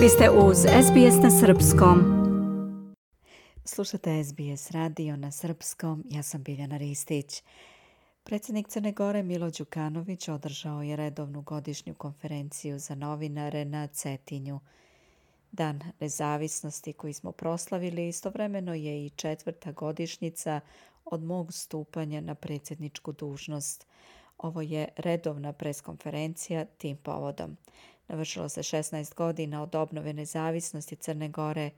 Vi ste uz SBS na Srpskom. Slušate SBS radio na Srpskom. Ja sam Biljana Ristić. Predsjednik Crne Gore Milo Đukanović održao je redovnu godišnju konferenciju za novinare na Cetinju. Dan nezavisnosti koji smo proslavili istovremeno je i četvrta godišnjica od mog stupanja na predsjedničku dužnost. Ovo je redovna preskonferencija tim povodom. Navršilo se 16 godina od obnove nezavisnosti Crne Gore.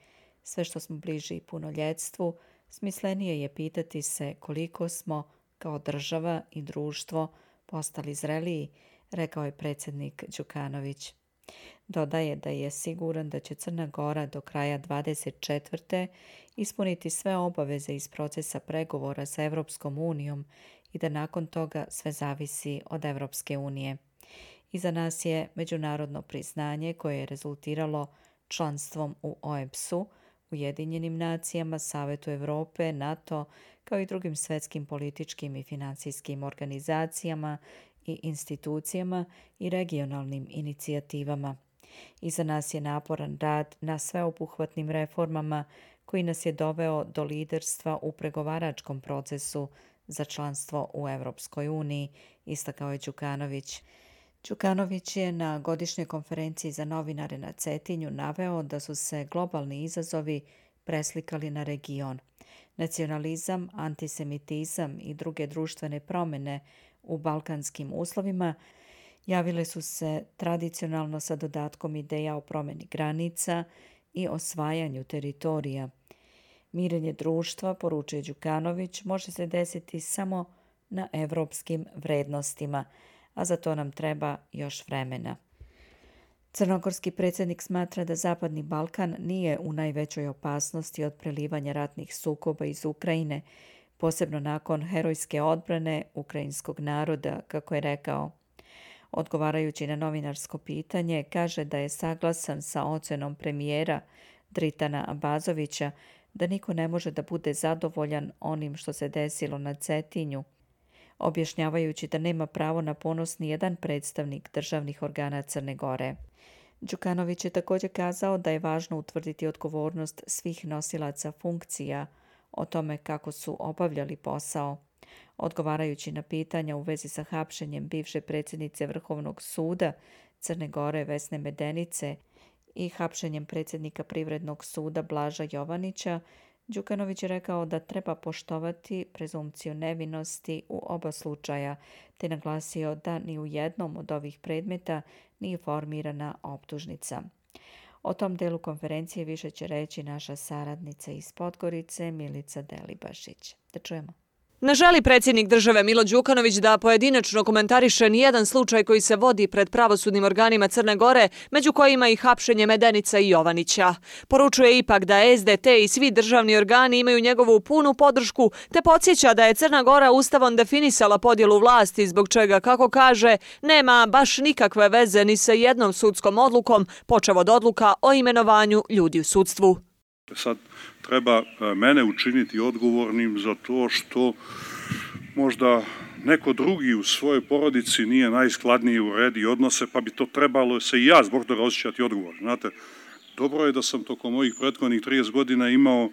Sve što smo bliži punoljetstvu, smislenije je pitati se koliko smo kao država i društvo postali zreliji, rekao je predsjednik Đukanović. Dodaje da je siguran da će Crna Gora do kraja 24. ispuniti sve obaveze iz procesa pregovora sa Evropskom unijom i da nakon toga sve zavisi od Evropske unije. Iza nas je međunarodno priznanje koje je rezultiralo članstvom u OEPS-u, Ujedinjenim nacijama, Savetu Evrope, NATO, kao i drugim svetskim političkim i financijskim organizacijama i institucijama i regionalnim inicijativama. Iza nas je naporan rad na sveobuhvatnim reformama koji nas je doveo do liderstva u pregovaračkom procesu za članstvo u Evropskoj uniji, istakao je Đukanović. Đukanović je na godišnjoj konferenciji za novinare na Cetinju naveo da su se globalni izazovi preslikali na region. Nacionalizam, antisemitizam i druge društvene promjene u balkanskim uslovima javile su se tradicionalno sa dodatkom ideja o promjeni granica i osvajanju teritorija. Mirenje društva, poručuje Đukanović, može se desiti samo na evropskim vrednostima – a za to nam treba još vremena. Crnogorski predsjednik smatra da Zapadni Balkan nije u najvećoj opasnosti od prelivanja ratnih sukoba iz Ukrajine, posebno nakon herojske odbrane ukrajinskog naroda, kako je rekao. Odgovarajući na novinarsko pitanje, kaže da je saglasan sa ocenom premijera Dritana Abazovića da niko ne može da bude zadovoljan onim što se desilo na Cetinju, objašnjavajući da nema pravo na ponos ni jedan predstavnik državnih organa Crne Gore. Đukanović je također kazao da je važno utvrditi odgovornost svih nosilaca funkcija o tome kako su obavljali posao. Odgovarajući na pitanja u vezi sa hapšenjem bivše predsjednice Vrhovnog suda Crne Gore Vesne Medenice i hapšenjem predsjednika Privrednog suda Blaža Jovanića, Đukanović je rekao da treba poštovati prezumciju nevinosti u oba slučaja, te naglasio da ni u jednom od ovih predmeta nije formirana optužnica. O tom delu konferencije više će reći naša saradnica iz Podgorice, Milica Delibašić. Da čujemo. Ne želi predsjednik države Milo Đukanović da pojedinačno komentariše nijedan slučaj koji se vodi pred pravosudnim organima Crne Gore, među kojima i hapšenje Medenica i Jovanića. Poručuje ipak da SDT i svi državni organi imaju njegovu punu podršku, te podsjeća da je Crna Gora ustavom definisala podjelu vlasti, zbog čega, kako kaže, nema baš nikakve veze ni sa jednom sudskom odlukom, počev od odluka o imenovanju ljudi u sudstvu. Sad treba e, mene učiniti odgovornim za to što možda neko drugi u svojoj porodici nije najskladniji u redi odnose, pa bi to trebalo se i ja zbog toga osjećati odgovor. Znate, dobro je da sam tokom mojih prethodnih 30 godina imao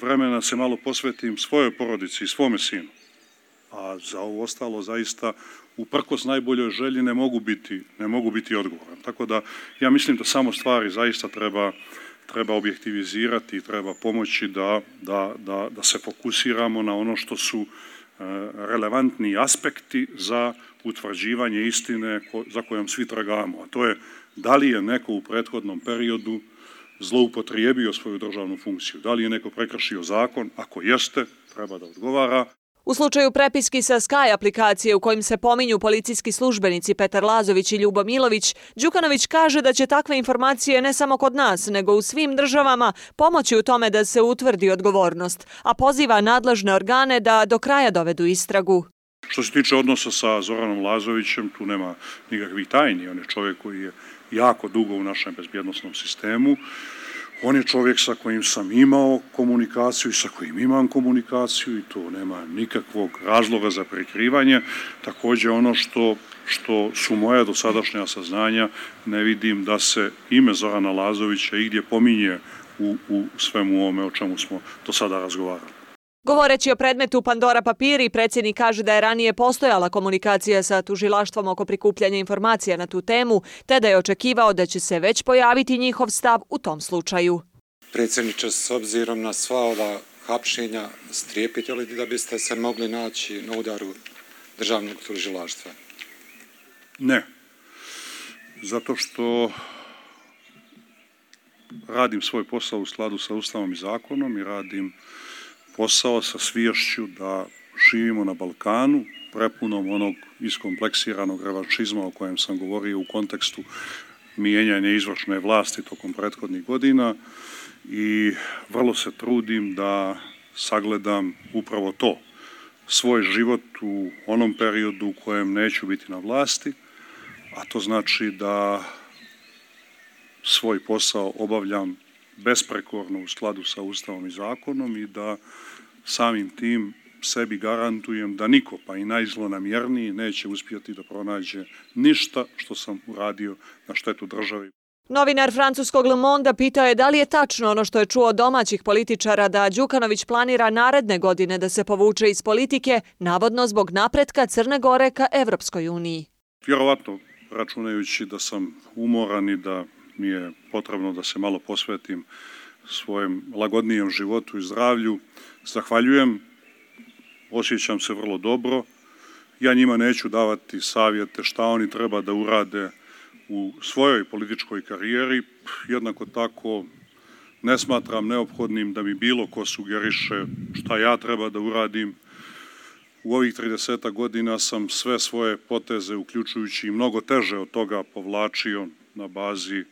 vremena se malo posvetim svojoj porodici i svome sinu. A za ovo ostalo zaista uprkos najboljoj želji ne mogu biti, ne mogu biti odgovoran. Tako da ja mislim da samo stvari zaista treba treba objektivizirati treba pomoći da, da, da, da se fokusiramo na ono što su e, relevantni aspekti za utvrđivanje istine za kojom svi tragamo. A to je da li je neko u prethodnom periodu zloupotrijebio svoju državnu funkciju, da li je neko prekršio zakon, ako jeste, treba da odgovara. U slučaju prepiski sa Sky aplikacije u kojim se pominju policijski službenici Petar Lazović i Ljubo Milović, Đukanović kaže da će takve informacije ne samo kod nas, nego u svim državama pomoći u tome da se utvrdi odgovornost, a poziva nadležne organe da do kraja dovedu istragu. Što se tiče odnosa sa Zoranom Lazovićem, tu nema nikakvih tajni. On je čovjek koji je jako dugo u našem bezbjednostnom sistemu. On je čovjek sa kojim sam imao komunikaciju i sa kojim imam komunikaciju i to nema nikakvog razloga za prekrivanje. Također ono što, što su moja dosadašnja saznanja, ne vidim da se ime Zorana Lazovića igdje pominje u, u svemu ome o čemu smo do sada razgovarali. Govoreći o predmetu Pandora papiri, predsjednik kaže da je ranije postojala komunikacija sa tužilaštvom oko prikupljanja informacija na tu temu, te da je očekivao da će se već pojaviti njihov stav u tom slučaju. Predsjedniče, s obzirom na sva ova hapšenja, strijepite li da biste se mogli naći na udaru državnog tužilaštva? Ne. Zato što radim svoj posao u skladu sa ustavom i zakonom i radim posao sa sviješću da živimo na Balkanu, prepunom onog iskompleksiranog revanšizma o kojem sam govorio u kontekstu mijenjanja izvršne vlasti tokom prethodnih godina i vrlo se trudim da sagledam upravo to, svoj život u onom periodu u kojem neću biti na vlasti, a to znači da svoj posao obavljam besprekorno u skladu sa Ustavom i zakonom i da samim tim sebi garantujem da niko, pa i najzlonamjerniji, neće uspjeti da pronađe ništa što sam uradio na štetu državi. Novinar francuskog Le Monde pitao je da li je tačno ono što je čuo domaćih političara da Đukanović planira naredne godine da se povuče iz politike, navodno zbog napretka Crne Gore ka Evropskoj uniji. Vjerovatno, računajući da sam umoran i da mi je potrebno da se malo posvetim svojem lagodnijem životu i zdravlju. Zahvaljujem, osjećam se vrlo dobro. Ja njima neću davati savjete šta oni treba da urade u svojoj političkoj karijeri. Jednako tako ne smatram neophodnim da mi bilo ko sugeriše šta ja treba da uradim. U ovih 30 godina sam sve svoje poteze, uključujući i mnogo teže od toga, povlačio na bazi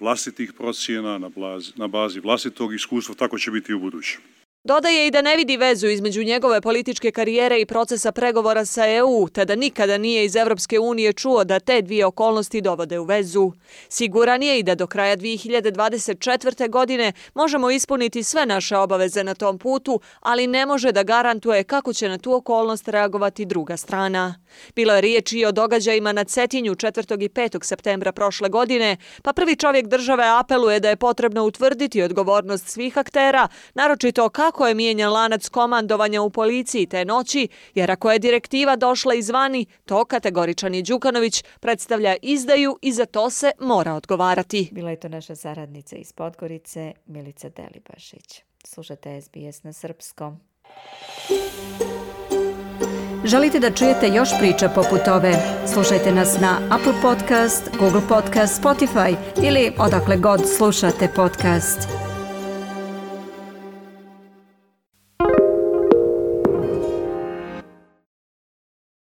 vlastitih procjena, na bazi, na bazi vlastitog iskustva, tako će biti i u budućem. Dodaje i da ne vidi vezu između njegove političke karijere i procesa pregovora sa EU, te da nikada nije iz Evropske unije čuo da te dvije okolnosti dovode u vezu. Siguran je i da do kraja 2024. godine možemo ispuniti sve naše obaveze na tom putu, ali ne može da garantuje kako će na tu okolnost reagovati druga strana. Bilo je riječ i o događajima na Cetinju 4. i 5. septembra prošle godine, pa prvi čovjek države apeluje da je potrebno utvrditi odgovornost svih aktera, naročito kako kako je mijenjan lanac komandovanja u policiji te noći, jer ako je direktiva došla izvani, to kategoričani Đukanović predstavlja izdaju i za to se mora odgovarati. Bila je to naša saradnica iz Podgorice, Milica Delibašić. Slušajte SBS na srpskom. Želite da čujete još priča poput ove? Slušajte nas na Apple Podcast, Google Podcast, Spotify ili odakle god slušate podcast.